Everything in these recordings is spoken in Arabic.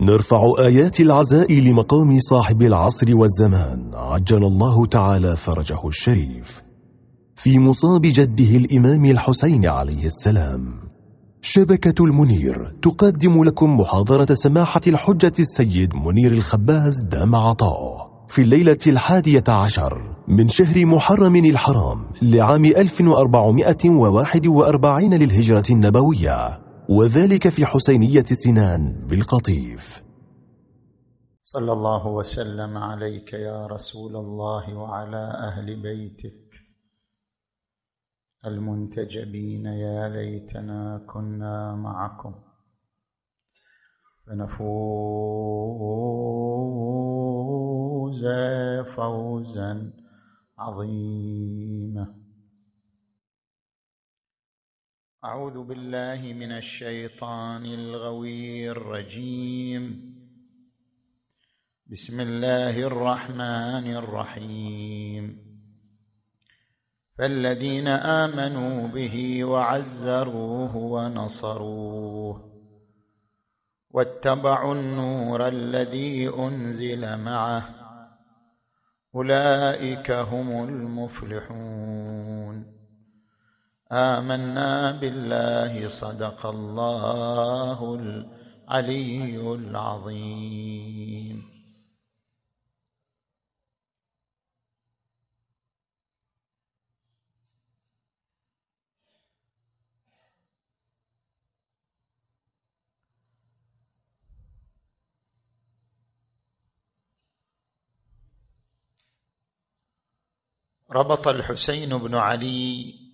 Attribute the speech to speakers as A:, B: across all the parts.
A: نرفع آيات العزاء لمقام صاحب العصر والزمان. عجل الله تعالى فرجه الشريف. في مصاب جده الإمام الحسين عليه السلام. شبكة المنير تقدم لكم محاضرة سماحة الحجة السيد منير الخباز دام عطاء. في الليلة الحادية عشر من شهر محرم الحرام لعام 1441 للهجرة النبوية. وذلك في حسينية سنان بالقطيف.
B: صلى الله وسلم عليك يا رسول الله وعلى أهل بيتك المنتجبين يا ليتنا كنا معكم. فنفوز فوزا عظيما. أعوذ بالله من الشيطان الغوي الرجيم. بسم الله الرحمن الرحيم. فالذين آمنوا به وعزروه ونصروه واتبعوا النور الذي أنزل معه أولئك هم المفلحون. آمنا بالله صدق الله العلي العظيم. ربط الحسين بن علي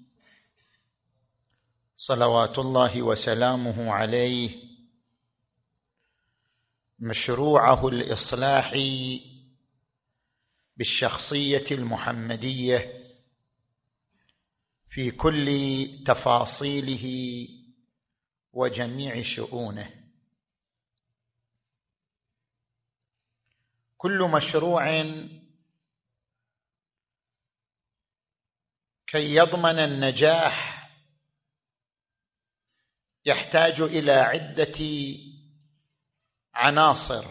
B: صلوات الله وسلامه عليه مشروعه الاصلاحي بالشخصية المحمدية في كل تفاصيله وجميع شؤونه. كل مشروع كي يضمن النجاح يحتاج إلى عدة عناصر.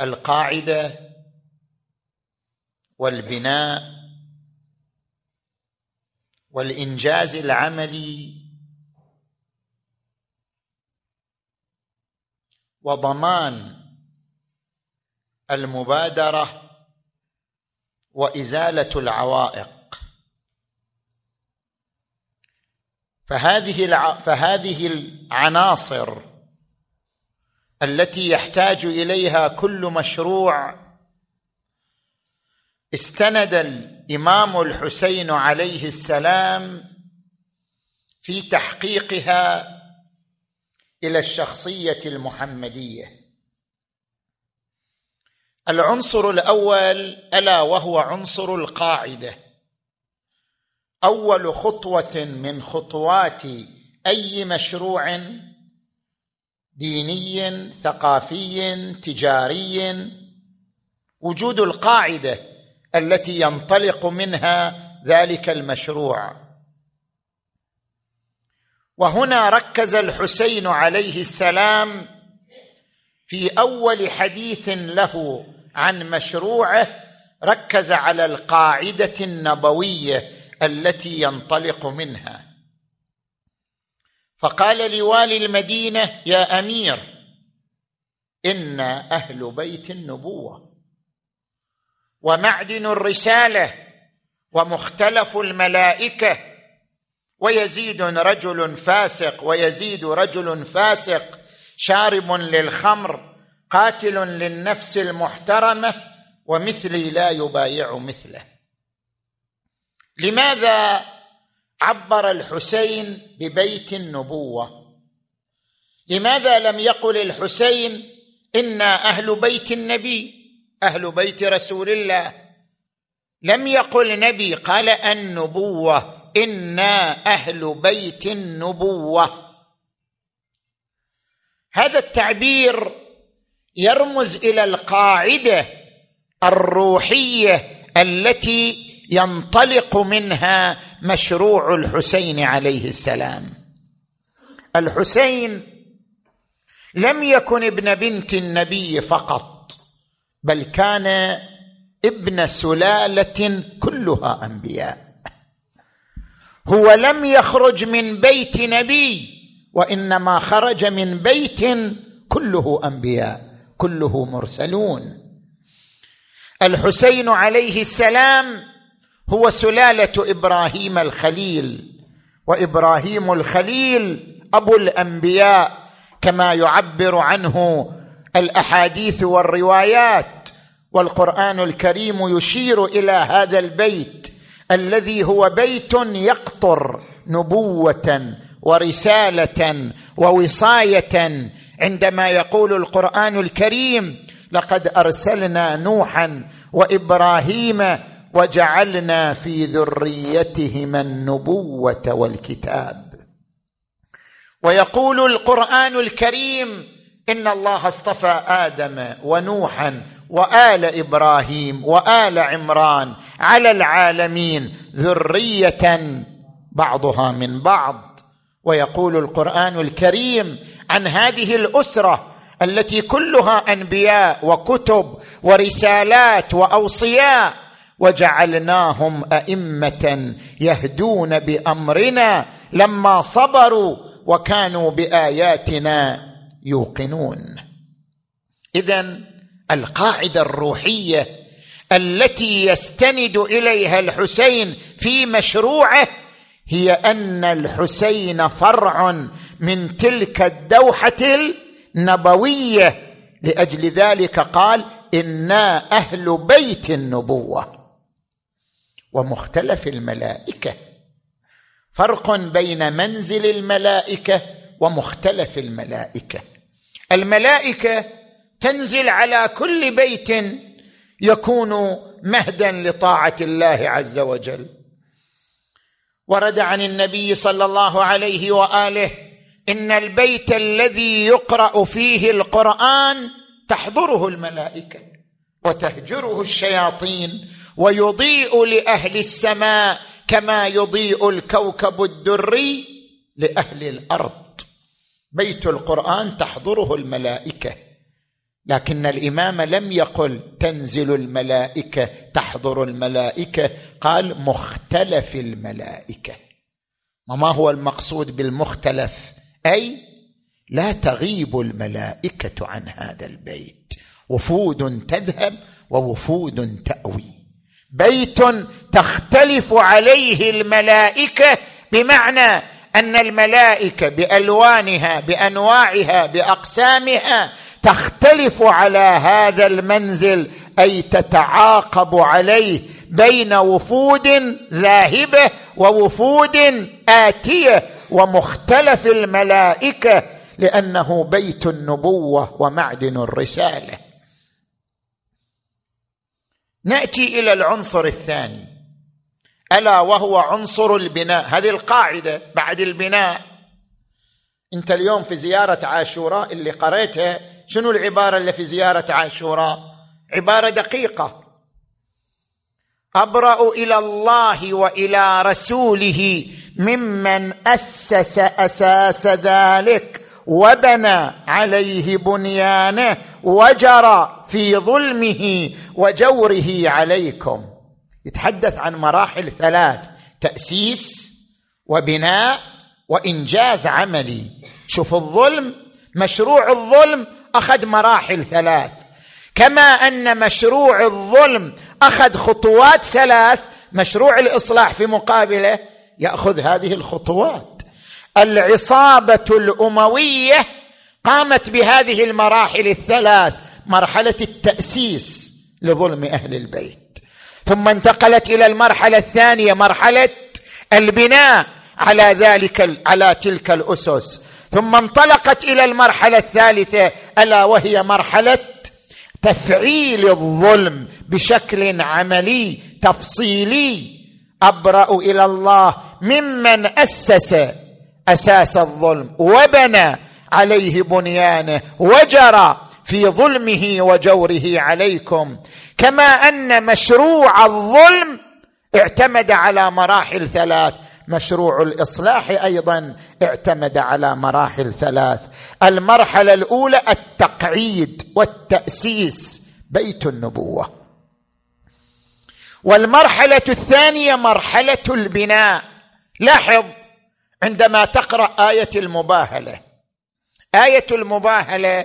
B: القاعدة والبناء والإنجاز العملي وضمان المبادرة وإزالة العوائق. فهذه الع... فهذه العناصر التي يحتاج إليها كل مشروع استند الإمام الحسين عليه السلام في تحقيقها إلى الشخصية المحمدية. العنصر الأول ألا وهو عنصر القاعدة. أول خطوة من خطوات أي مشروع ديني ثقافي تجاري. وجود القاعدة التي ينطلق منها ذلك المشروع. وهنا ركز الحسين عليه السلام في أول حديث له عن مشروعه ركز على القاعدة النبوية التي ينطلق منها. فقال لوالي المدينة يا أمير أنا أهل بيت النبوة ومعدن الرسالة ومختلف الملائكة ويزيد رجل فاسق ويزيد رجل فاسق شارب للخمر قاتل للنفس المحترمة ومثلي لا يبايع مثله. لماذا عبر الحسين ببيت النبوة؟ لماذا لم يقل الحسين أنا أهل بيت النبي أهل بيت رسول الله؟ لم يقل نبي قال النبوة أنا أهل بيت النبوة. هذا التعبير يرمز إلى القاعدة الروحية التي ينطلق منها مشروع الحسين عليه السلام. الحسين لم يكن ابن بنت النبي فقط بل كان ابن سلالة كلها أنبياء. هو لم يخرج من بيت نبي وإنما خرج من بيت كله أنبياء كله مرسلون. الحسين عليه السلام هو سلالة إبراهيم الخليل وإبراهيم الخليل أبو الأنبياء كما يعبر عنه الأحاديث والروايات والقرآن الكريم يشير إلى هذا البيت الذي هو بيت يقطر نبوة ورسالة ووصاية عندما يقول القرآن الكريم لقد أرسلنا نوحا وإبراهيم وجعلنا في ذريتهما النبوة والكتاب. ويقول القرآن الكريم إن الله اصطفى آدم ونوحا وآل إبراهيم وآل عمران على العالمين ذرية بعضها من بعض. ويقول القرآن الكريم عن هذه الأسرة التي كلها أنبياء وكتب ورسالات وأوصياء وجعلناهم أئمة يهدون بأمرنا لما صبروا وكانوا بآياتنا يوقنون. اذا القاعدة الروحية التي يستند إليها الحسين في مشروعه هي أن الحسين فرع من تلك الدوحة النبوية. لأجل ذلك قال إنا أهل بيت النبوة. ومختلف الملائكة. فرق بين منزل الملائكة ومختلف الملائكة. الملائكة تنزل على كل بيت يكون مهدا لطاعة الله عز وجل. ورد عن النبي صلى الله عليه وآله إن البيت الذي يقرأ فيه القرآن تحضره الملائكة وتهجره الشياطين ويضيء لأهل السماء كما يضيء الكوكب الدري لأهل الأرض. بيت القرآن تحضره الملائكة. لكن الإمام لم يقل تنزل الملائكة تحضر الملائكة. قال مختلف الملائكة. وما هو المقصود بالمختلف؟ أي لا تغيب الملائكة عن هذا البيت. وفود تذهب ووفود تأوي. بيت تختلف عليه الملائكة بمعنى أن الملائكة بألوانها بأنواعها بأقسامها تختلف على هذا المنزل أي تتعاقب عليه بين وفود ذاهبة ووفود آتية ومختلف الملائكة لأنه بيت النبوة ومعدن الرسالة. نأتي إلى العنصر الثاني. ألا وهو عنصر البناء. هذه القاعدة بعد البناء. أنت اليوم في زيارة عاشوراء اللي قريتها شنو العبارة اللي في زيارة عاشوراء؟ عبارة دقيقة. أبرأ إلى الله وإلى رسوله ممن أسس أساس ذلك. وبنى عليه بنيانه وجرى في ظلمه وجوره عليكم. يتحدث عن مراحل ثلاث تأسيس وبناء وإنجاز عملي. شوف الظلم مشروع الظلم أخذ مراحل ثلاث. كما أن مشروع الظلم أخذ خطوات ثلاث مشروع الإصلاح في مقابله يأخذ هذه الخطوات. العصابة الأموية قامت بهذه المراحل الثلاث مرحلة التأسيس لظلم أهل البيت. ثم انتقلت إلى المرحلة الثانية مرحلة البناء على ذلك على تلك الأسس. ثم انطلقت إلى المرحلة الثالثة ألا وهي مرحلة تفعيل الظلم بشكل عملي تفصيلي. أبرأ إلى الله ممن أسس أساس الظلم وبنى عليه بنيانه وجرى في ظلمه وجوره عليكم. كما أن مشروع الظلم اعتمد على مراحل ثلاث. مشروع الإصلاح أيضا اعتمد على مراحل ثلاث. المرحلة الأولى التقعيد والتأسيس بيت النبوة. والمرحلة الثانية مرحلة البناء. لاحظ عندما تقرأ آية المباهلة. آية المباهلة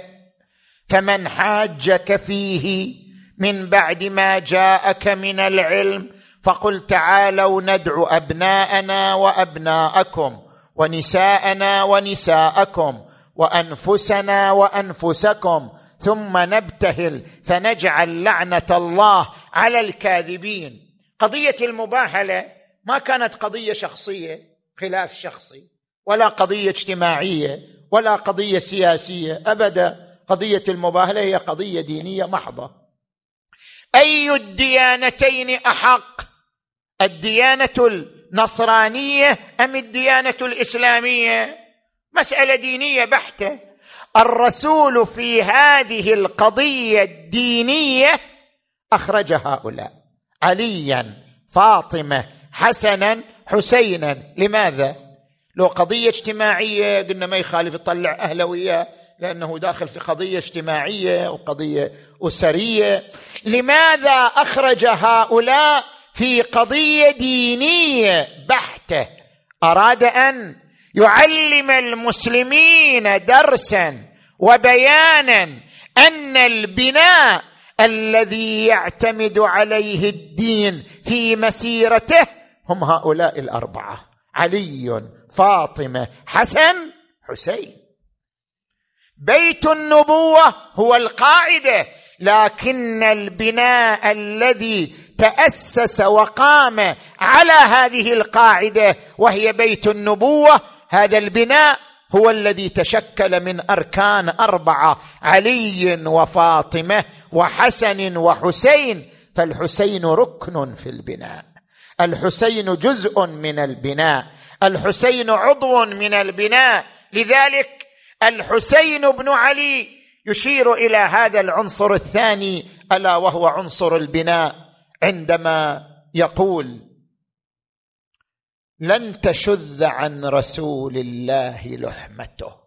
B: فمن حاجك فيه من بعد ما جاءك من العلم فقل تعالوا ندعو أبناءنا وأبناءكم ونساءنا ونساءكم وأنفسنا وأنفسكم ثم نبتهل فنجعل لعنة الله على الكاذبين. قضية المباهلة ما كانت قضية شخصية. خلاف شخصي ولا قضية اجتماعية ولا قضية سياسية أبدا. قضية المباهلة هي قضية دينية محضة. أي الديانتين أحق؟ الديانة النصرانية أم الديانة الإسلامية؟ مسألة دينية بحتة. الرسول في هذه القضية الدينية أخرج هؤلاء. عليا فاطمة حسنا حسينا. لماذا؟ لو قضية اجتماعية قلنا ما يخالف يطلع اهله وياه لأنه داخل في قضية اجتماعية وقضية أسرية. لماذا أخرج هؤلاء في قضية دينية؟ بحتة. أراد أن يعلم المسلمين درسا وبيانا أن البناء الذي يعتمد عليه الدين في مسيرته هم هؤلاء الأربعة. علي فاطمة حسن حسين. بيت النبوة هو القاعدة لكن البناء الذي تأسس وقام على هذه القاعدة وهي بيت النبوة هذا البناء هو الذي تشكل من أركان أربعة علي وفاطمة وحسن وحسين. فالحسين ركن في البناء. الحسين جزء من البناء. الحسين عضو من البناء. لذلك الحسين بن علي يشير إلى هذا العنصر الثاني ألا وهو عنصر البناء. عندما يقول لن تشذ عن رسول الله لحمته.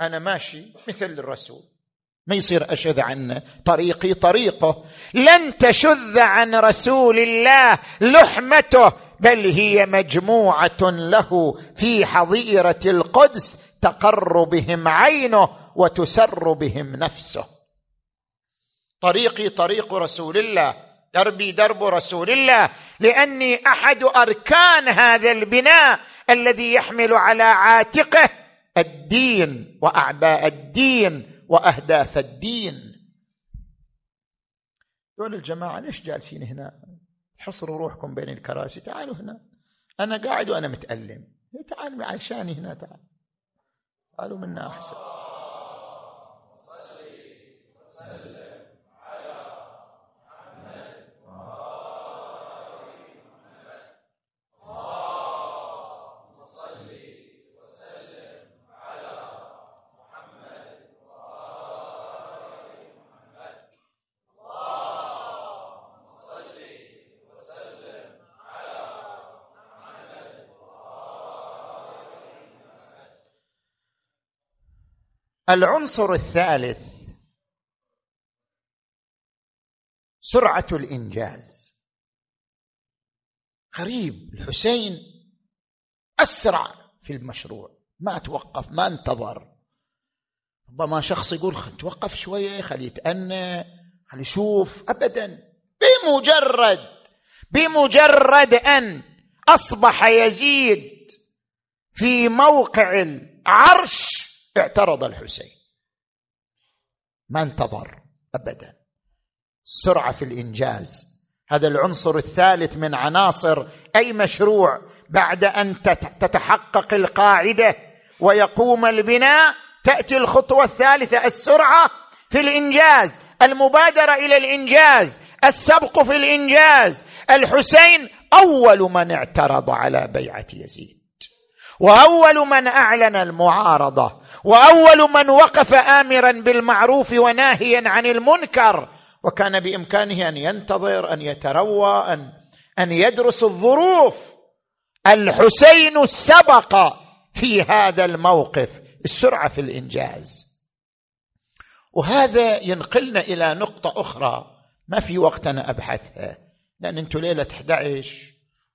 B: أنا ماشي مثل الرسول. ما يصير اشذ عنه طريقي طريقه. لن تشذ عن رسول الله لحمته بل هي مجموعة له في حظيرة القدس تقر بهم عينه وتسر بهم نفسه. طريقي طريق رسول الله دربي درب رسول الله لأني أحد أركان هذا البناء الذي يحمل على عاتقه الدين وأعباء الدين. وأهداف الدين. دول الجماعة ليش جالسين هنا؟ حصروا روحكم بين الكراسي. تعالوا هنا. أنا قاعد وأنا متألم. تعالوا عشاني هنا تعال. قالوا منا أحسن. العنصر الثالث سرعة الإنجاز. غريب الحسين أسرع في المشروع ما توقف ما أنتظر. ربما شخص يقول توقف شوية خلي يتأنى خلي يشوف. ابدا بمجرد بمجرد أن أصبح يزيد في موقع العرش اعترض الحسين. ما انتظر ابدا. السرعه في الإنجاز. هذا العنصر الثالث من عناصر أي مشروع بعد أن تتحقق القاعدة ويقوم البناء. تأتي الخطوة الثالثة السرعة في الإنجاز المبادرة إلى الإنجاز السبق في الإنجاز. الحسين أول من اعترض على بيعة يزيد وأول من أعلن المعارضة. وأول من وقف امرا بالمعروف وناهيا عن المنكر وكان بإمكانه أن ينتظر أن يتروى ان أن يدرس الظروف. الحسين سبق في هذا الموقف السرعة في الإنجاز. وهذا ينقلنا إلى نقطة أخرى ما في وقت أنا أبحثها لأن أنتم ليلة 11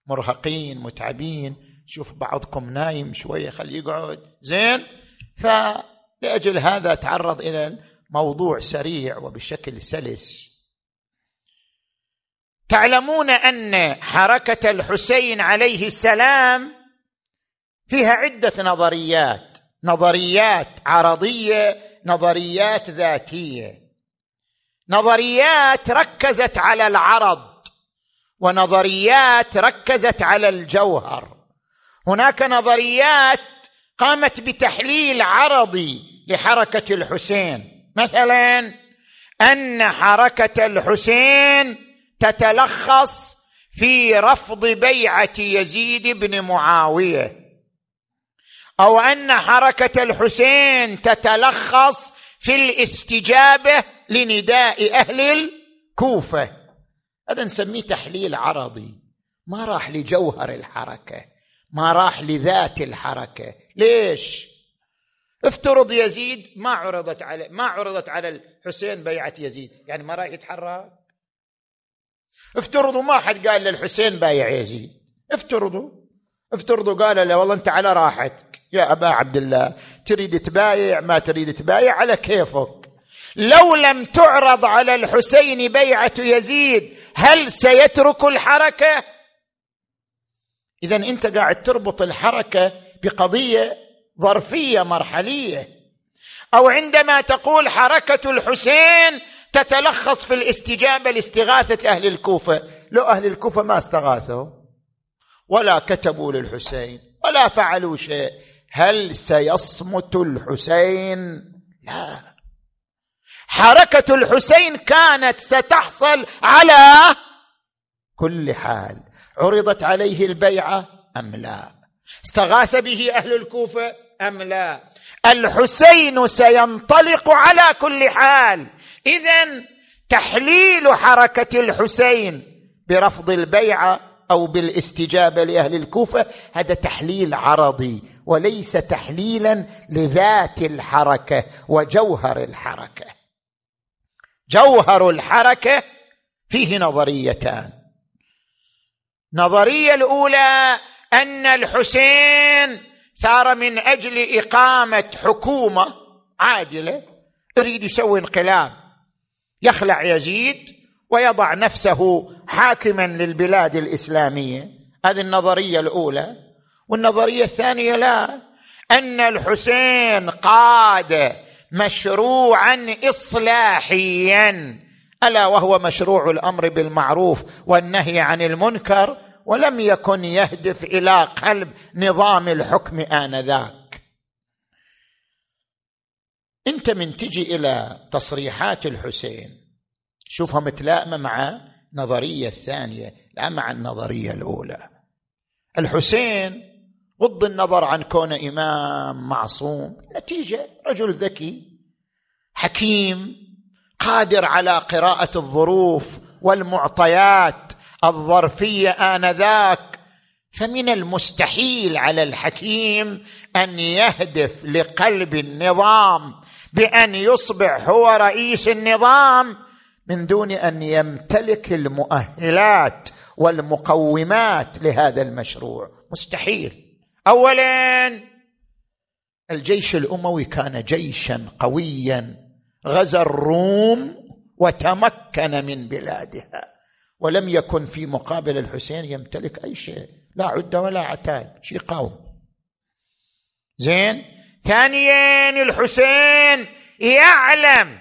B: مرهقين متعبين. شوف بعضكم نايم شوية خليه يقعد. زين؟ فلأجل هذا تعرض إلى الموضوع سريع وبشكل سلس. تعلمون أن حركة الحسين عليه السلام فيها عدة نظريات نظريات عرضية نظريات ذاتية. نظريات ركزت على العرض ونظريات ركزت على الجوهر. هناك نظريات قامت بتحليل عرضي لحركة الحسين. مثلا أن حركة الحسين تتلخص في رفض بيعة يزيد بن معاوية أو أن حركة الحسين تتلخص في الاستجابة لنداء أهل الكوفة. هذا نسميه تحليل عرضي ما راح لجوهر الحركة. ما راح لذات الحركة. ليش؟ افترض يزيد ما عرضت على ما عرضت على الحسين بيعة يزيد. يعني ما راح يتحرك؟ افترضوا ما حد قال للحسين بايع يزيد. افترضوا. افترضوا قال له والله انت على راحتك. يا أبا عبد الله تريد تبايع؟ ما تريد تبايع على كيفك. لو لم تعرض على الحسين بيعة يزيد هل سيترك الحركة؟ اذا أنت قاعد تربط الحركة بقضية ظرفية مرحلية. أو عندما تقول حركة الحسين تتلخص في الاستجابة لاستغاثة أهل الكوفة. لو أهل الكوفة ما استغاثوا ولا كتبوا للحسين ولا فعلوا شيء هل سيصمت الحسين؟ لا. حركة الحسين كانت ستحصل على كل حال. عرضت عليه البيعة أم لا؟ استغاث به أهل الكوفة أم لا؟ الحسين سينطلق على كل حال. اذا تحليل حركة الحسين برفض البيعة أو بالاستجابة لأهل الكوفة هذا تحليل عرضي وليس تحليلا لذات الحركة وجوهر الحركة. جوهر الحركة فيه نظريتان. النظريه الأولى أن الحسين ثار من أجل إقامة حكومة عادلة يريد يسوي انقلاب. يخلع يزيد ويضع نفسه حاكما للبلاد الإسلامية. هذه النظرية الأولى. والنظرية الثانية لا. أن الحسين قاد مشروعا اصلاحيا ألا وهو مشروع الأمر بالمعروف والنهي عن المنكر ولم يكن يهدف إلى قلب نظام الحكم آنذاك. انت من تجي إلى تصريحات الحسين شوفها متلائمه مع النظريه الثانية لا مع النظرية الأولى. الحسين غض النظر عن كونه إمام معصوم نتيجة رجل ذكي حكيم قادر على قراءة الظروف والمعطيات الظرفية آنذاك. فمن المستحيل على الحكيم أن يهدف لقلب النظام بأن يصبح هو رئيس النظام من دون أن يمتلك المؤهلات والمقومات لهذا المشروع. مستحيل. اولا الجيش الأموي كان جيشا قويا غزا الروم وتمكن من بلادها. ولم يكن في مقابل الحسين يمتلك أي شيء. لا عده ولا عتاد شيء قوم. زين؟ ثانيا الحسين يعلم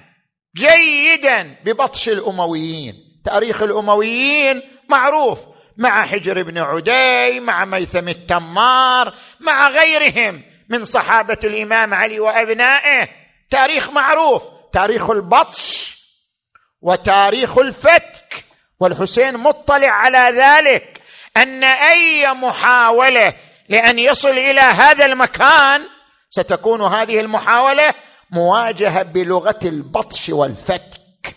B: جيدا ببطش الأمويين. تاريخ الأمويين معروف. مع حجر بن عدي مع ميثم التمار مع غيرهم من صحابة الإمام علي وأبنائه. تاريخ معروف. تاريخ البطش وتاريخ الفتك. والحسين مطلع على ذلك أن أي محاولة لأن يصل إلى هذا المكان ستكون هذه المحاولة مواجهة بلغة البطش والفتك.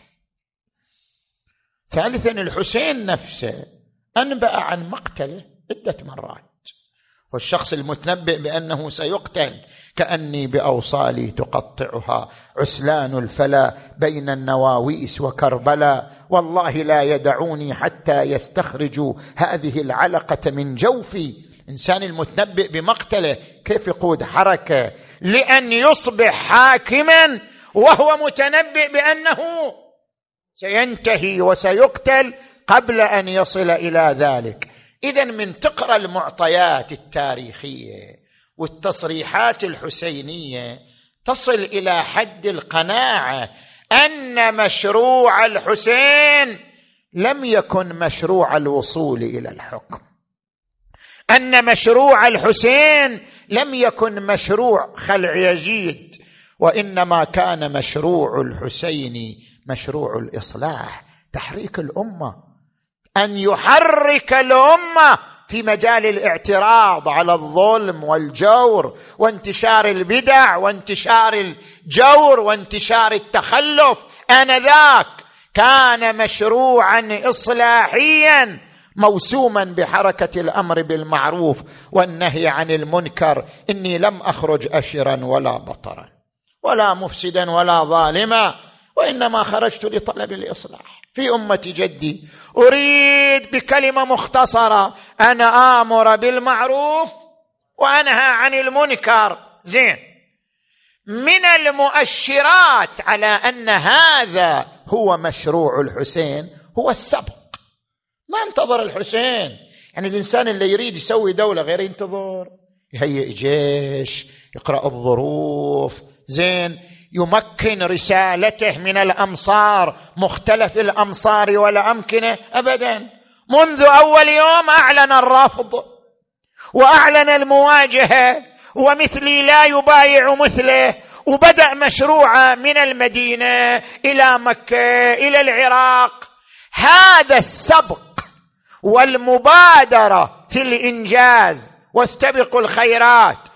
B: ثالثا الحسين نفسه أنبأ عن مقتله عدة مرات والشخص المتنبئ بأنه سيقتل كأني بأوصالي تقطعها. عسلان الفلا بين النواويس وكربلاء والله لا يدعوني حتى يستخرجوا هذه العلقة من جوفي. الانسان المتنبئ بمقتله كيف يقود حركة؟ لأن يصبح حاكما وهو متنبئ بأنه سينتهي وسيقتل قبل أن يصل إلى ذلك. اذا من تقرأ المعطيات التاريخية. والتصريحات الحسينية تصل إلى حد القناعة أن مشروع الحسين لم يكن مشروع الوصول إلى الحكم. أن مشروع الحسين لم يكن مشروع خلع يزيد وإنما كان مشروع الحسين مشروع الإصلاح تحريك الأمة. أن يحرك الأمة في مجال الاعتراض على الظلم والجور وانتشار البدع وانتشار الجور وانتشار التخلف آنذاك كان مشروعا اصلاحيا موسوما بحركة الأمر بالمعروف والنهي عن المنكر. إني لم أخرج اشرا ولا بطرا ولا مفسدا ولا ظالما وإنما خرجت لطلب الإصلاح. في أمة جدي أريد بكلمة مختصرة. ان آمر بالمعروف وأنهى عن المنكر. زين. من المؤشرات على أن هذا هو مشروع الحسين هو السبق. ما انتظر الحسين. يعني الإنسان اللي يريد يسوي دولة غير ينتظر يهيئ جيش يقرأ الظروف. زين. يمكن رسالته من الأمصار مختلف الأمصار والامكنه ابدا. منذ أول يوم أعلن الرفض وأعلن المواجهة ومثلي لا يبايع مثله وبدأ مشروعه من المدينة إلى مكة إلى العراق. هذا السبق والمبادرة في الإنجاز واستبقوا الخيرات.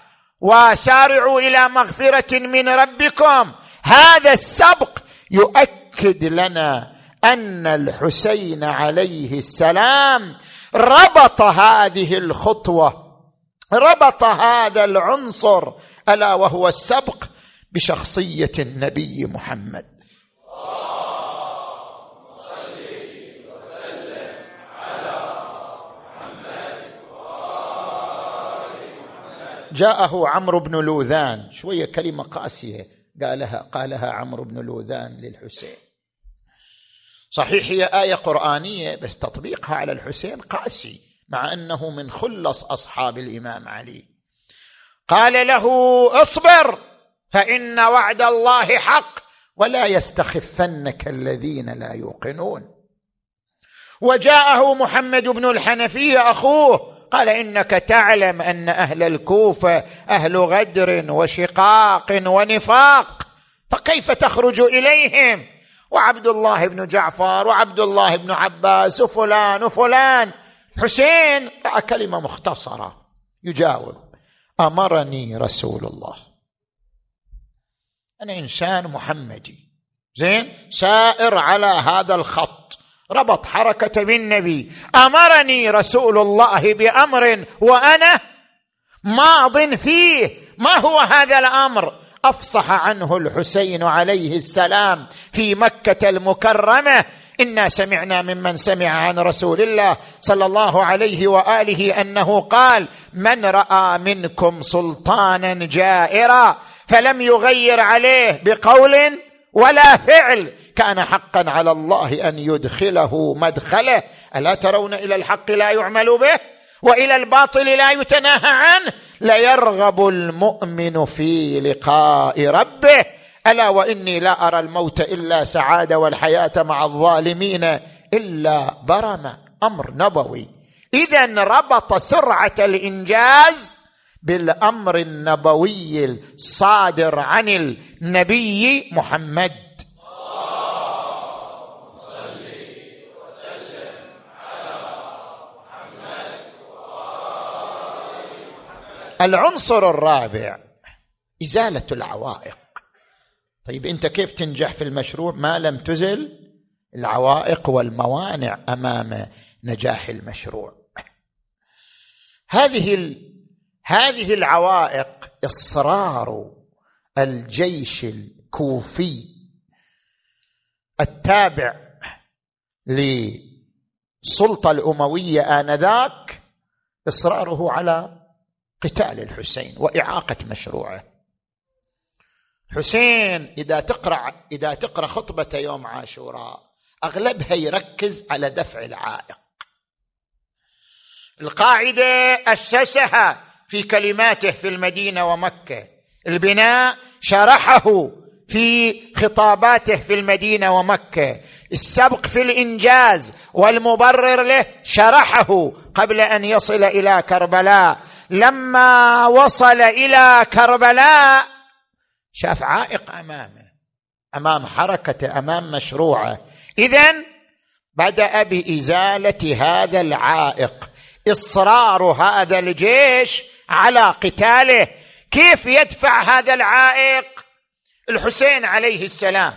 B: وسارعوا إلى مغفرة من ربكم. هذا السبق يؤكد لنا أن الحسين عليه السلام ربط هذه الخطوة ربط هذا العنصر ألا وهو السبق بشخصية النبي محمد. جاءه عمرو بن لوذان. شوية كلمة قاسية قالها قالها عمرو بن لوذان للحسين. صحيح هي آية قرآنية بس تطبيقها على الحسين قاسي مع أنه من خلص أصحاب الإمام علي. قال له اصبر فإن وعد الله حق ولا يستخفنك الذين لا يوقنون. وجاءه محمد بن الحنفية أخوه قال إنك تعلم أن أهل الكوفة أهل غدر وشقاق ونفاق فكيف تخرج إليهم؟ وعبد الله بن جعفر وعبد الله بن عباس وفلان وفلان. حسين رأى كلمة مختصرة يجاوب أمرني رسول الله. أنا إنسان محمدي. زين؟ سائر على هذا الخط. ربط حركة بالنبي. أمرني رسول الله بأمر وأنا ماض فيه. ما هو هذا الأمر؟ أفصح عنه الحسين عليه السلام في مكة المكرمة. إنا سمعنا ممن سمع عن رسول الله صلى الله عليه وآله أنه قال من رأى منكم سلطانا جائرا فلم يغير عليه بقول ولا فعل. كان حقا على الله أن يدخله مدخله. ألا ترون إلى الحق لا يعمل به؟ وإلى الباطل لا يتناهى عنه؟ ليرغب المؤمن في لقاء ربه. ألا وإني لا أرى الموت إلا سعادة والحياة مع الظالمين إلا برم. أمر نبوي. اذا ربط سرعة الإنجاز بالأمر النبوي الصادر عن النبي محمد. العنصر الرابع إزالة العوائق. طيب أنت كيف تنجح في المشروع؟ ما لم تزل العوائق والموانع أمام نجاح المشروع. هذه هذه العوائق إصرار الجيش الكوفي التابع للسلطه الأموية آنذاك إصراره على قتال الحسين وإعاقة مشروعه. حسين إذا تقرأ إذا تقرأ خطبة يوم عاشوراء أغلبها يركز على دفع العائق. القاعدة أسسها في كلماته في المدينة ومكة. البناء شرحه في خطاباته في المدينة ومكة. السبق في الإنجاز والمبرر له شرحه قبل أن يصل إلى كربلاء. لما وصل إلى كربلاء شاف عائق أمامه أمام حركته أمام مشروعه. اذا بدأ بإزالة هذا العائق. إصرار هذا الجيش على قتاله كيف يدفع هذا العائق؟ الحسين عليه السلام.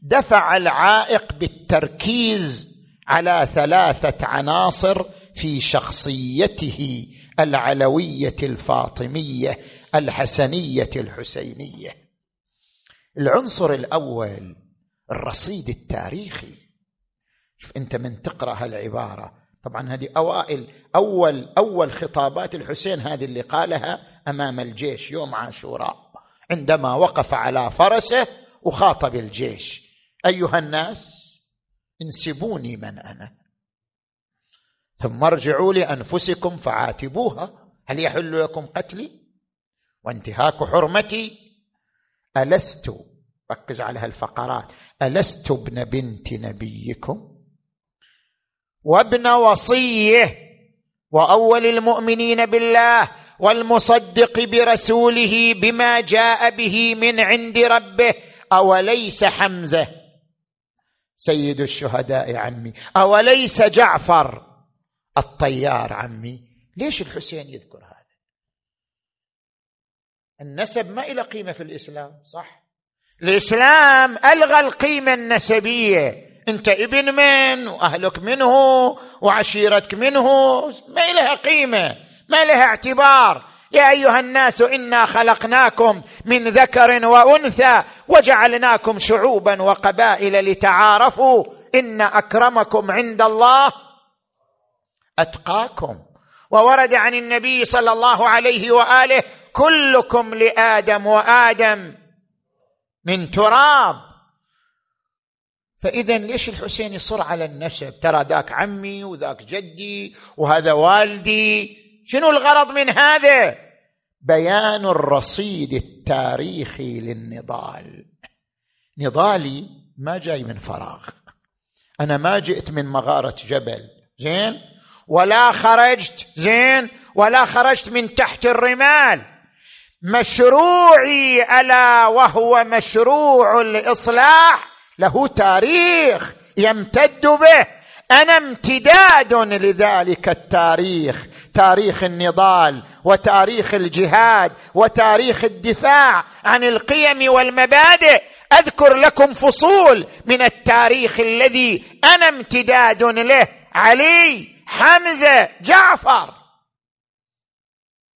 B: دفع العائق بالتركيز على ثلاثة عناصر في شخصيته العلوية الفاطمية الحسنية الحسينية. العنصر الأول الرصيد التاريخي. شوف أنت من تقرأ هالعبارة طبعا هذه أوائل أول أول خطابات الحسين هذه اللي قالها أمام الجيش يوم عاشوراء عندما وقف على فرسه وخاطب الجيش. أيها الناس انسبوني من أنا ثم ارجعوا لأنفسكم فعاتبوها. هل يحل لكم قتلي؟ وانتهاك حرمتي؟ ألست ركز على هالفقرات ألست ابن بنت نبيكم؟ وابن وصيه وأول المؤمنين بالله والمصدق برسوله بما جاء به من عند ربه أوليس حمزة؟ سيد الشهداء عمي أوليس جعفر؟ الطيار عمي. ليش الحسين يذكر هذا؟ النسب ما إلى قيمة في الإسلام صح؟ الإسلام ألغى القيمة النسبية. أنت ابن من وأهلك منه وعشيرتك منه؟ ما لها قيمة ما لها اعتبار. يا أيها الناس إنا خلقناكم من ذكر وأنثى وجعلناكم شعوبا وقبائل لتعارفوا إن أكرمكم عند الله أتقاكم. وورد عن النبي صلى الله عليه وآله كلكم لآدم وآدم من تراب. فاذا ليش الحسين يصر على النسب؟ ترى ذاك عمي وذاك جدي وهذا والدي. شنو الغرض من هذا؟ بيان الرصيد التاريخي للنضال. نضالي ما جاي من فراغ. أنا ما جئت من مغارة جبل. زين؟ ولا خرجت. زين؟ ولا خرجت من تحت الرمال. مشروعي ألا وهو مشروع الإصلاح. له تاريخ يمتد به. أنا امتداد لذلك التاريخ. تاريخ النضال وتاريخ الجهاد وتاريخ الدفاع عن القيم والمبادئ. أذكر لكم فصول من التاريخ الذي أنا امتداد له. علي حمزة جعفر.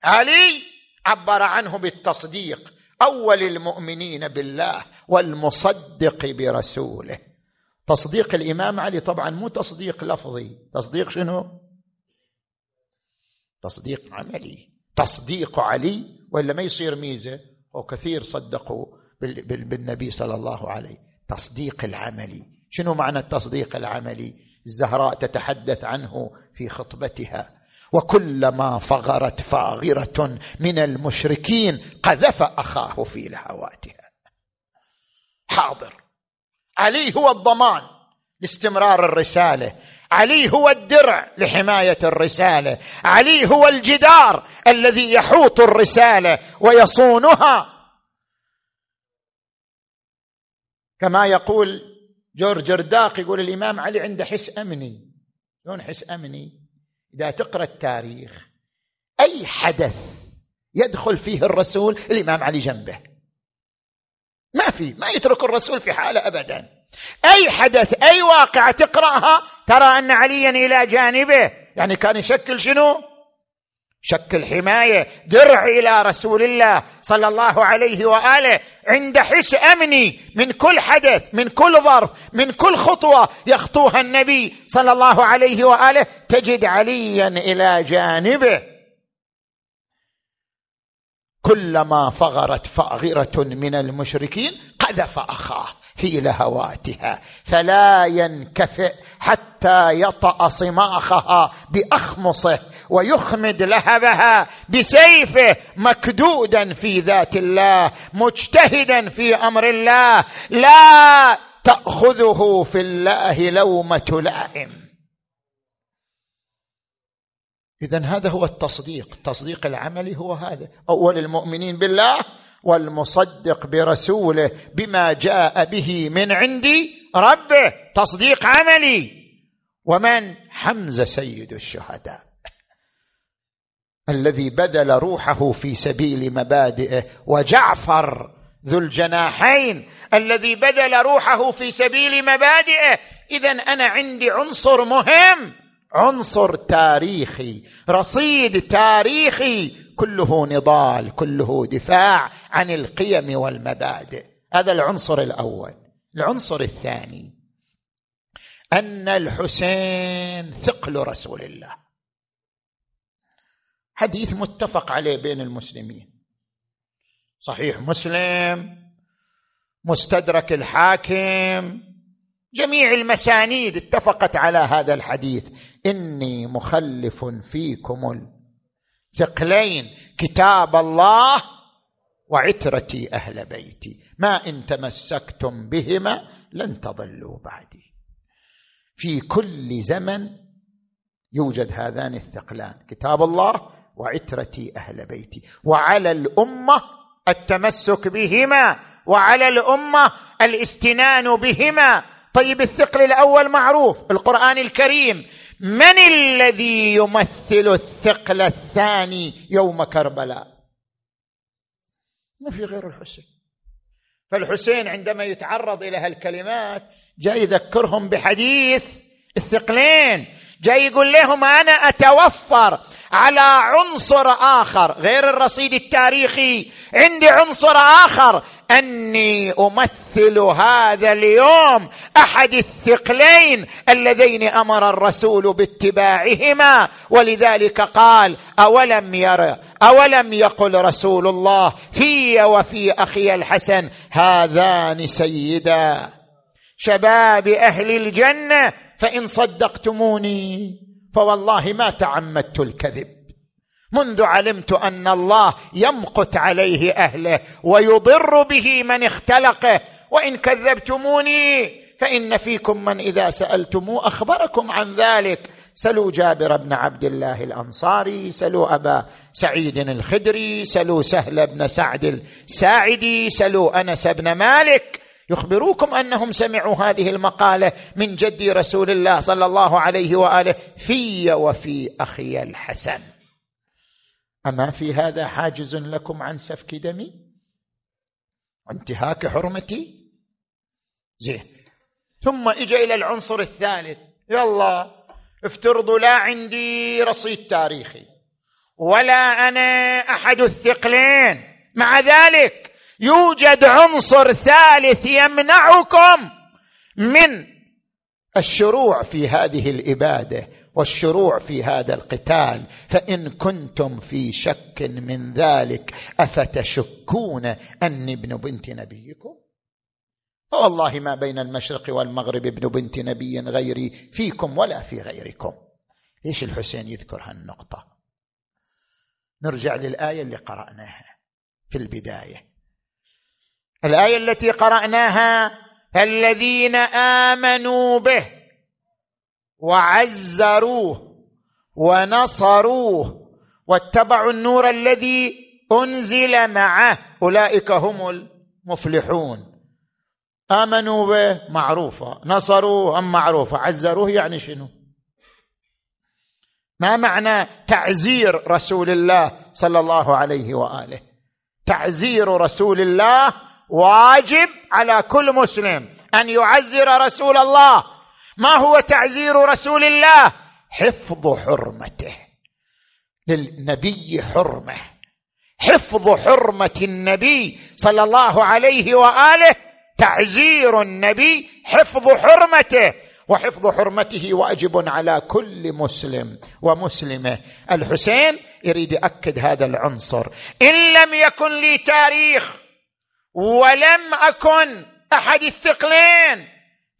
B: علي عبر عنه بالتصديق. أول المؤمنين بالله والمصدق برسوله. تصديق الإمام علي طبعا مو تصديق لفظي. تصديق شنو؟ تصديق عملي. تصديق علي والا ما يصير ميزة؟ وكثير صدقوا بالنبي صلى الله عليه. تصديق العملي. شنو معنى التصديق العملي؟ الزهراء تتحدث عنه في خطبتها. وكلما فغرت فاغرة من المشركين قذف أخاه في لهواتها. حاضر. علي هو الضمان لاستمرار الرسالة. علي هو الدرع لحماية الرسالة. علي هو الجدار الذي يحوط الرسالة ويصونها. كما يقول جورج رداق يقول الإمام علي عنده حس أمني. شلون حس أمني؟ إذا تقرأ التاريخ أي حدث يدخل فيه الرسول الإمام علي جنبه؟ ما في ما يترك الرسول في حالة ابدا. أي حدث أي واقعة تقرأها ترى أن عليا إلى جانبه؟ يعني كان يشكل شنو؟ شك الحماية درع إلى رسول الله صلى الله عليه وآله. عند حش أمني من كل حدث من كل ظرف من كل خطوة يخطوها النبي صلى الله عليه وآله. تجد عليا إلى جانبه. كلما فغرت فاغرة من المشركين قذف أخاه. في لهواتها. فلا ينكفئ حتى يطأ صماخها بأخمصه ويخمد لهبها بسيفه مكدودا في ذات الله مجتهدا في أمر الله. لا تأخذه في الله لومه لائم اذا هذا هو التصديق. التصديق العملي هو هذا. أول المؤمنين بالله والمصدق برسوله بما جاء به من عندي ربه تصديق عملي. ومن حمزه سيد الشهداء الذي بذل روحه في سبيل مبادئه وجعفر ذو الجناحين الذي بذل روحه في سبيل مبادئه. اذا أنا عندي عنصر مهم عنصر تاريخي رصيد تاريخي كله نضال كله دفاع عن القيم والمبادئ. هذا العنصر الأول. العنصر الثاني أن الحسين ثقل رسول الله. حديث متفق عليه بين المسلمين. صحيح مسلم مستدرك الحاكم جميع المسانيد اتفقت على هذا الحديث. إني مخلف فيكم الثقلين كتاب الله وعترتي أهل بيتي. ما إن تمسكتم بهما لن تضلوا بعدي. في كل زمن يوجد هذان الثقلان كتاب الله وعترتي أهل بيتي. وعلى الأمة التمسك بهما وعلى الأمة الاستنان بهما طيب الثقل الأول معروف القرآن الكريم. من الذي يمثل الثقل الثاني يوم كربلاء؟ ما في غير الحسين. فالحسين عندما يتعرض إلى هالكلمات جاي يذكرهم بحديث الثقلين. جاي يقول لهم أنا أتوفر على عنصر آخر غير الرصيد التاريخي. عندي عنصر آخر أني أمثل هذا اليوم أحد الثقلين اللذين أمر الرسول باتباعهما ولذلك قال أولم ير أولم يقل رسول الله في وفي أخي الحسن هذان سيدا. شباب أهل الجنة فإن صدقتموني فوالله ما تعمدت الكذب. منذ علمت أن الله يمقت عليه أهله ويضر به من اختلقه. وإن كذبتموني فإن فيكم من إذا سالتموه أخبركم عن ذلك. سلوا جابر بن عبد الله الأنصاري سلوا أبا سعيد الخدري سلوا سهل بن سعد الساعدي سلوا أنس بن مالك. يخبروكم أنهم سمعوا هذه المقالة من جد رسول الله صلى الله عليه وآله في وفي أخي الحسن. أما في هذا حاجز لكم عن سفك دمي؟ وانتهاك حرمتي؟ زين. ثم اجى إلى العنصر الثالث. يلا افترضوا لا عندي رصيد تاريخي. ولا أنا أحد الثقلين. مع ذلك يوجد عنصر ثالث يمنعكم من الشروع في هذه الإبادة. والشروع في هذا القتال فإن كنتم في شك من ذلك أفتشكون اني ابن بنت نبيكم؟ فوالله ما بين المشرق والمغرب ابن بنت نبي غيري فيكم ولا في غيركم. ليش الحسين يذكر هالنقطة؟ نرجع للآية اللي قرأناها في البداية. الآية التي قرأناها الذين آمنوا به وعزروه ونصروه واتبعوا النور الذي أنزل معه. أولئك هم المفلحون. آمنوا به معروفه نصروه أم معروفة؟ عزروه يعني شنو؟ ما معنى تعزير رسول الله صلى الله عليه وآله؟ تعزير رسول الله واجب على كل مسلم أن يعزر رسول الله. ما هو تعزير رسول الله؟ حفظ حرمته. للنبي حرمة. حفظ حرمة النبي صلى الله عليه وآله. تعزير النبي حفظ حرمته. وحفظ حرمته واجب على كل مسلم ومسلمة. الحسين يريد يأكد هذا العنصر. إن لم يكن لي تاريخ ولم أكن أحد الثقلين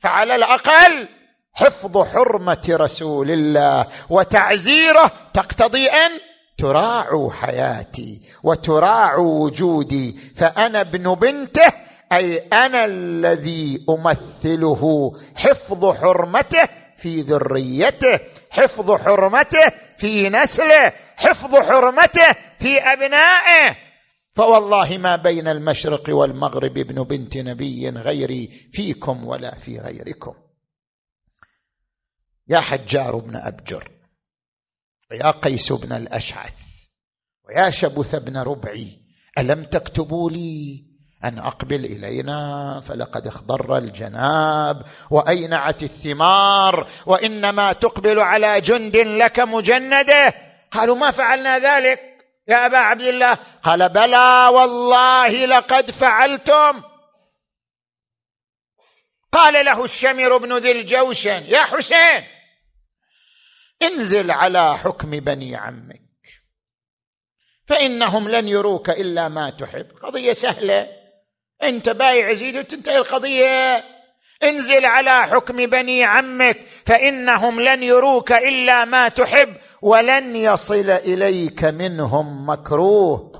B: فعلى الأقل حفظ حرمة رسول الله وتعزيره تقتضي أن تراعوا حياتي وتراعوا وجودي. فأنا ابن بنته أي أنا الذي أمثله حفظ حرمته في ذريته حفظ حرمته في نسله حفظ حرمته في أبنائه. فوالله ما بين المشرق والمغرب ابن بنت نبي غيري فيكم ولا في غيركم. يا حجار بن أبجر ويا قيس بن الأشعث ويا شبث بن ربعي ألم تكتبوا لي أن أقبل إلينا؟ فلقد اخضر الجناب واينعت الثمار؟ وإنما تقبل على جند لك مجندة. قالوا ما فعلنا ذلك؟ يا أبا عبد الله. قال بلى والله لقد فعلتم. قال له الشمر بن ذي الجوشن يا حسين انزل على حكم بني عمك. فإنهم لن يروك إلا ما تحب. قضية سهلة. أنت بايع يزيد وتنتهي القضية. انزل على حكم بني عمك. فإنهم لن يروك إلا ما تحب. ولن يصل إليك منهم مكروه.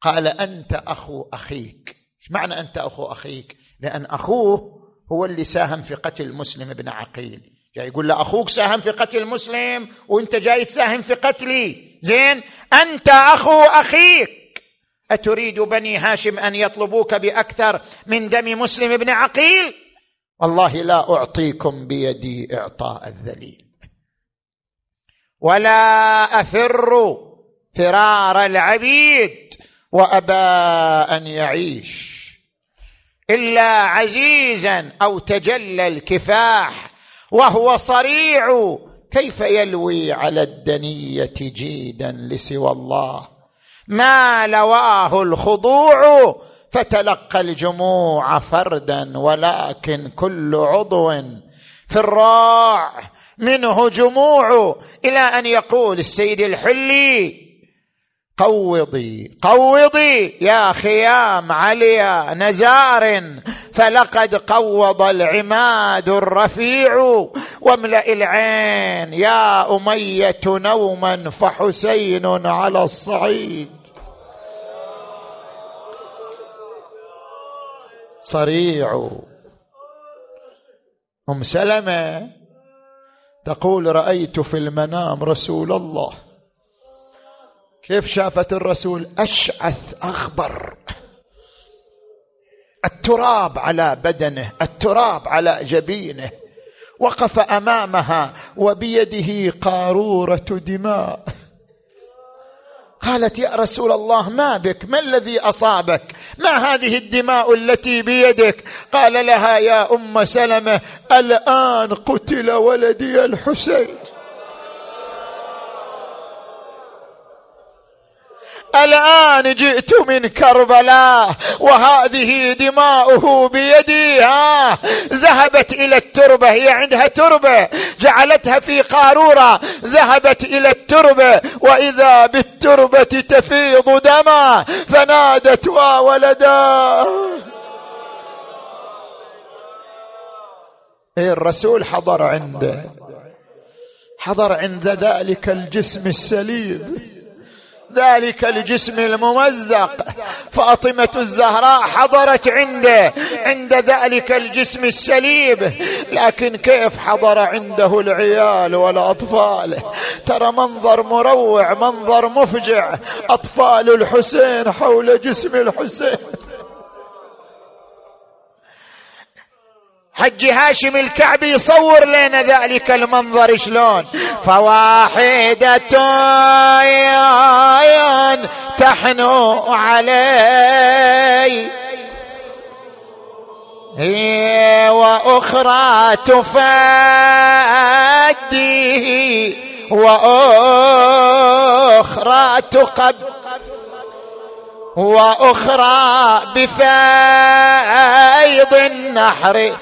B: قال أنت أخو أخيك. إيش معنى أنت أخو أخيك؟ لأن أخوه هو اللي ساهم في قتل مسلم بن عقيل. جاي يقول له أخوك ساهم في قتل مسلم وأنت جاي تساهم في قتلي. زين أنت أخو أخيك. أتريد بني هاشم أن يطلبوك بأكثر من دم مسلم بن عقيل؟ والله لا أعطيكم بيدي إعطاء الذليل. ولا أفر فرار العبيد وأبى أن يعيش إلا عزيزا أو تجلى الكفاح. وهو صريع. كيف يلوي على الدنية جيدا لسوى الله؟ ما لواه الخضوع فتلقى الجموع فردا ولكن كل عضو في الراع منه جموع. إلى أن يقول السيد الحلي قوضي قوضي يا خيام علي نزار فلقد قوض العماد الرفيع واملأ العين يا أمية نوما فحسين على الصعيد. صريع. أم سلمة تقول رأيت في المنام رسول الله. كيف شافت الرسول أشعث أخبر؟ التراب على بدنه التراب على جبينه وقف أمامها وبيده قارورة دماء. قالت يا رسول الله ما بك؟ ما الذي أصابك؟ ما هذه الدماء التي بيدك؟ قال لها يا أم سلمة الآن قتل ولدي الحسين. الآن جئت من كربلاء وهذه دماؤه بيدي ها ذهبت إلى التربة هي عندها تربة جعلتها في قارورة. ذهبت إلى التربة وإذا بالتربة تفيض دما فنادت وولدا. إيه الرسول حضر عنده. حضر عند ذلك الجسم السليم. ذلك الجسم الممزق. فاطمة الزهراء حضرت عنده عند ذلك الجسم السليب. لكن كيف حضر عنده العيال والأطفال؟ ترى منظر مروع منظر مفجع. أطفال الحسين حول جسم الحسين. حج هاشم الكعبي يصور لنا ذلك المنظر شلون؟ فواحدة تحنو علي. وأخرى تفديه وأخرى تقب وأخرى بفيض النحر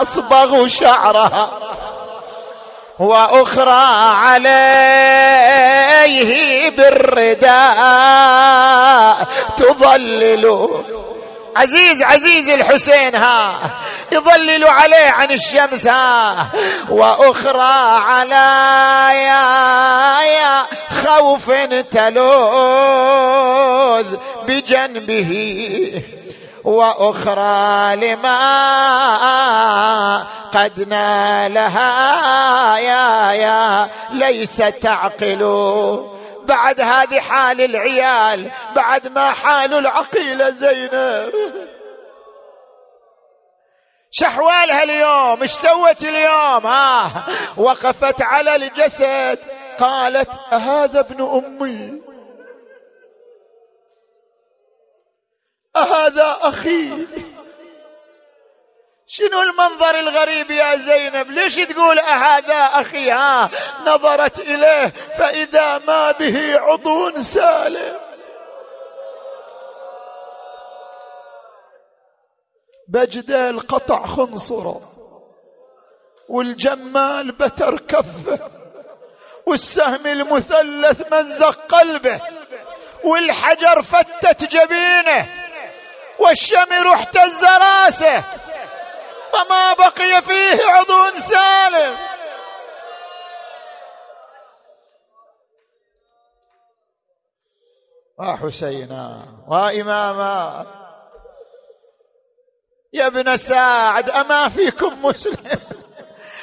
B: تصبغ شعرها وأخرى عليه بالرداء تظلل عزيز عزيز الحسين ها يظلل عليه عن الشمس ها وأخرى على يا خوف تلوذ بجنبه وأخرى لما قد نالها يا يا ليس تعقل بعد هذه حال العيال بعد ما حال العقيلة زينب. شحوالها اليوم إيش سوت اليوم؟ ها وقفت على الجسد. قالت أهذا ابن أمي؟ أهذا أخي؟ شنو المنظر الغريب يا زينب؟ ليش تقول أهذا أخي؟ ها نظرت إليه فإذا ما به عضو سالم. بجدل قطع خنصره والجمال بتر كفه والسهم المثلث مزق قلبه والحجر فتت جبينه والشمر احتز راسه. فما بقي فيه عضو سالم. وحسينا وإماما يا ابن سعد أما فيكم مسلم؟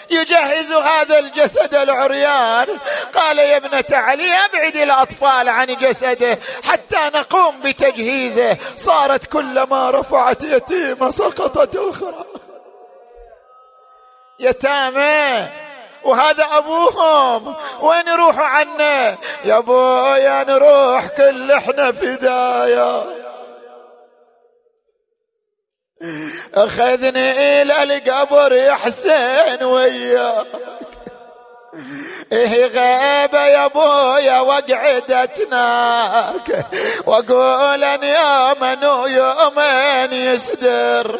B: يجهز هذا الجسد العريان. قال يا ابنة علي أبعد الأطفال عن جسده حتى نقوم بتجهيزه. صارت كلما رفعت يتيمة سقطت أخرى. يتامى. وهذا أبوهم. وين يروحوا عنه؟ يا ابويا نروح كل إحنا فدايا أخذني إلى القبر يا حسين وياك إيه غيبة يا ابويا وقعدتناك وأقول أن يوما ويومين يسدر.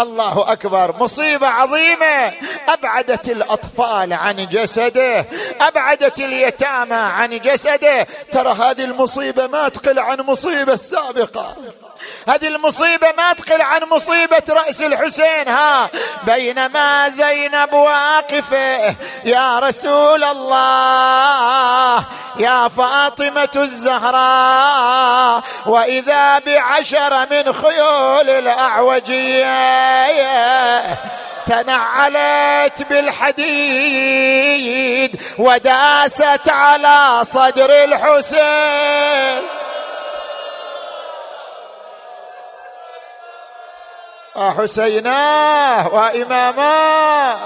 B: الله أكبر. مصيبة عظيمة. أبعدت الأطفال عن جسده. أبعدت اليتامى عن جسده. ترى هذه المصيبة ما تقل عن مصيبة السابقه هذه المصيبة ما تقل عن مصيبة رأس الحسين ها. بينما زينب واقفة يا رسول الله يا فاطمة الزهراء وإذا بعشر من خيول الأعوجية تنعلت بالحديد وداست على صدر الحسين. حسيناه وإماماه.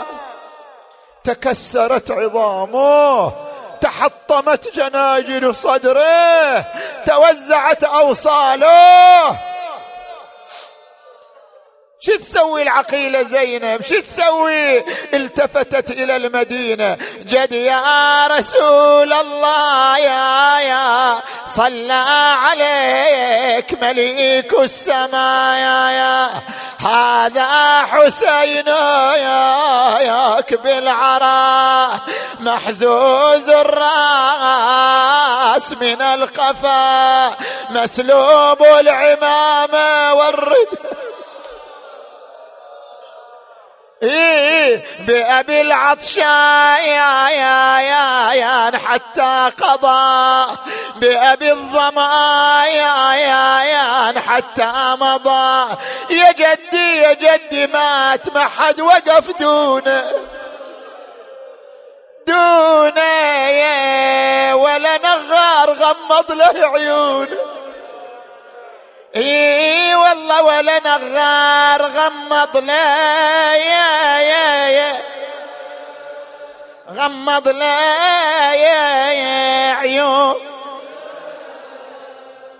B: تكسرت عظامه تحطمت جناجل صدره توزعت أوصاله. شو تسوي العقيلة زينب؟ شو تسوي؟ التفتت إلى المدينة. جد يا رسول الله يا يا. صلى عليك مليك السماء يا يا. هذا حسين يا ياك بالعراء محزوز الرأس من القفا. مسلوب العمامة والرداء إيه بأبي يا حتى قضى. بأبي الظما يا يا يا حتى مضى. يا جدي يا جدي مات ما حد وقف دونه. دونه ولا نغار غمض له عيونه. اي والله ولا نغار غمض لا يا يا يا. غمض لا يا يا عيون.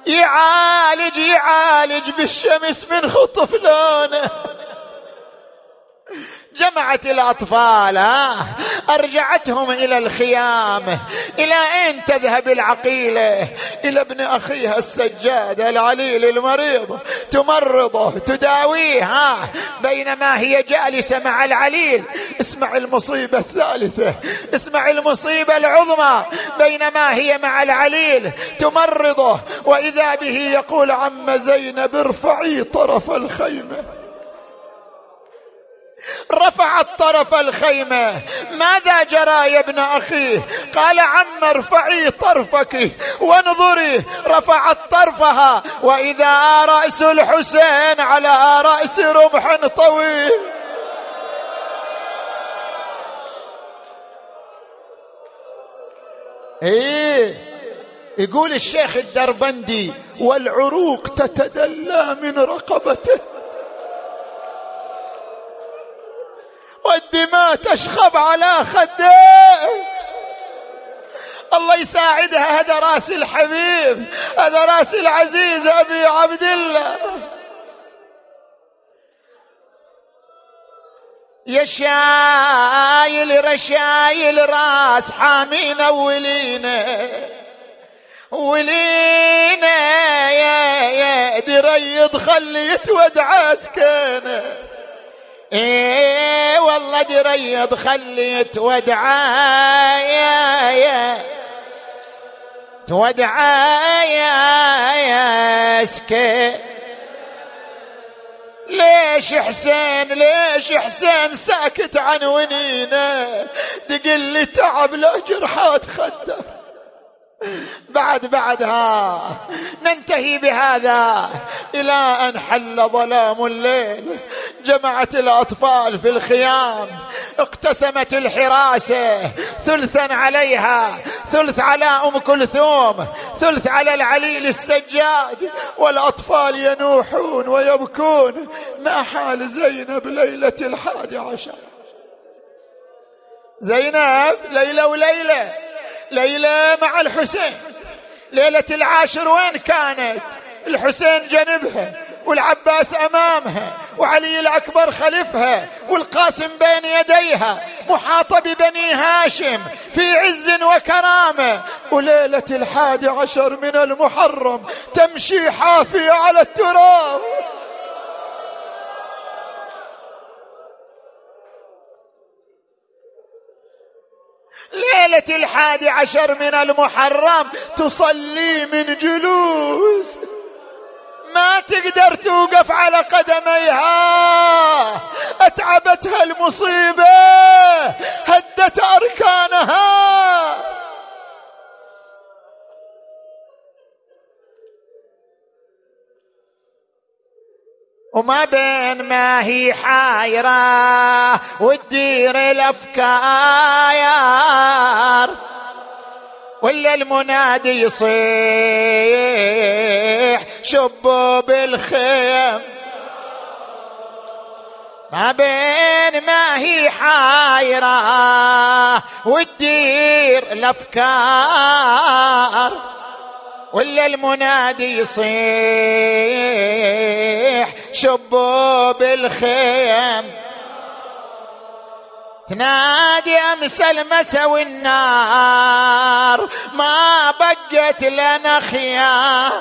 B: يعالج يعالج بالشمس من خطف لونه. جمعت الأطفال ها؟ أرجعتهم إلى الخيام. إلى أين تذهب العقيلة؟ إلى ابن أخيها السجاد العليل المريض. تمرضه تداويه ها؟ بينما هي جالسة مع العليل. اسمع المصيبة الثالثة. اسمع المصيبة العظمى. بينما هي مع العليل تمرضه. وإذا به يقول عم زينب ارفعي طرف الخيمة. رفعت طرف الخيمة. ماذا جرى يا ابن أخيه قال عم ارفعي طرفك وانظري رفعت طرفها. وإذا رأس الحسين على رأس رمح طويل. إيه. يقول الشيخ الدربندي والعروق تتدلى من رقبته تشخب على خديه الله يساعدها هذا رأس الحبيب هذا رأس العزيز أبي عبد الله. يا شايل رشايل رأس حامينا ولينا ولينا يا يا دريض خليت ودع سكينة. إيه والله دريض خليت ودعايا ودعايا سكي. ليش حسين ليش حسين ساكت عن ونينة؟ تقل لي تعب لا جرحات خده بعد بعدها ننتهي بهذا إلى أن حل ظلام الليل. جمعت الأطفال في الخيام اقتسمت الحراسه ثلثا عليها ثلث على أم كلثوم ثلث على العليل السجاد. والأطفال ينوحون ويبكون ما حال زينب ليلة الحادي عشر؟ زينب ليلة وليلة. ليلى مع الحسين. ليلة العاشر وين كانت؟ الحسين جنبها والعباس أمامها وعلي الأكبر خلفها والقاسم بين يديها محاطه ببني هاشم في عز وكرامة. وليلة الحادي عشر من المحرم تمشي حافية على التراب. ليلة الحادي عشر من المحرم تصلي من جلوس. ما تقدر توقف على قدميها. أتعبتها المصيبة هدت أركانها. وما بين ما هي حايرة وتدير الأفكار. ولا المنادي يصيح شبوا بالخيم. ما بين ما هي حايرة وتدير الأفكار. ولا المنادي يصيح شبوا بالخيم. تنادي أمس المسا والنار ما بقت لنا خيام.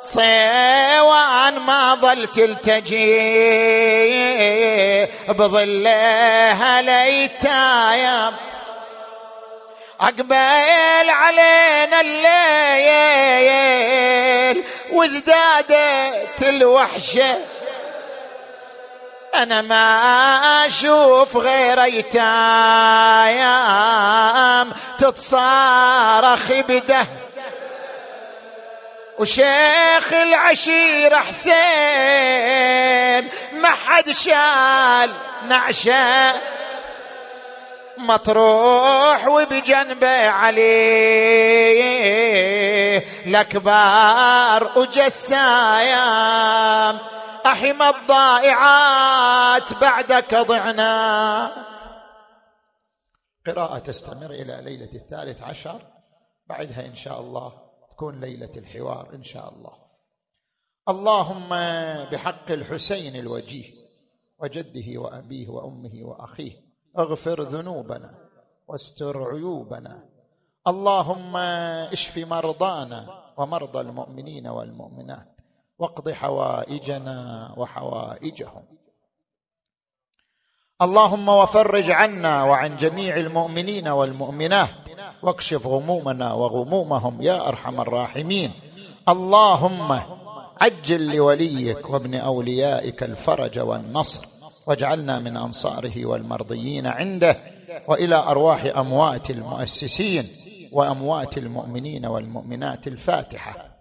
B: صيوان ما ظل تلتجي بظلها ليتايم. أقبل علينا الليل وازدادت الوحشة. أنا ما أشوف غير أيتام تتصارخ بده. وشيخ العشيرة حسين ما حد شال نعشة. مطروح وبجنبه علي. الأكبار وجسايام أحم الضائعات بعدك ضعنا. قراءة تستمر إلى ليلة الثالث عشر. بعدها إن شاء الله تكون ليلة الحوار إن شاء الله. اللهم بحق الحسين الوجيه وجده وأبيه وأمه وأخيه. اغفر ذنوبنا واستر عيوبنا. اللهم اشف مرضانا ومرضى المؤمنين والمؤمنات واقض حوائجنا وحوائجهم. اللهم وفرج عنا وعن جميع المؤمنين والمؤمنات واكشف غمومنا وغمومهم يا أرحم الراحمين. اللهم عجل لوليك وابن أوليائك الفرج والنصر. واجعلنا من أنصاره والمرضيين عنده وإلى أرواح أموات المؤسسين وأموات المؤمنين والمؤمنات الفاتحة.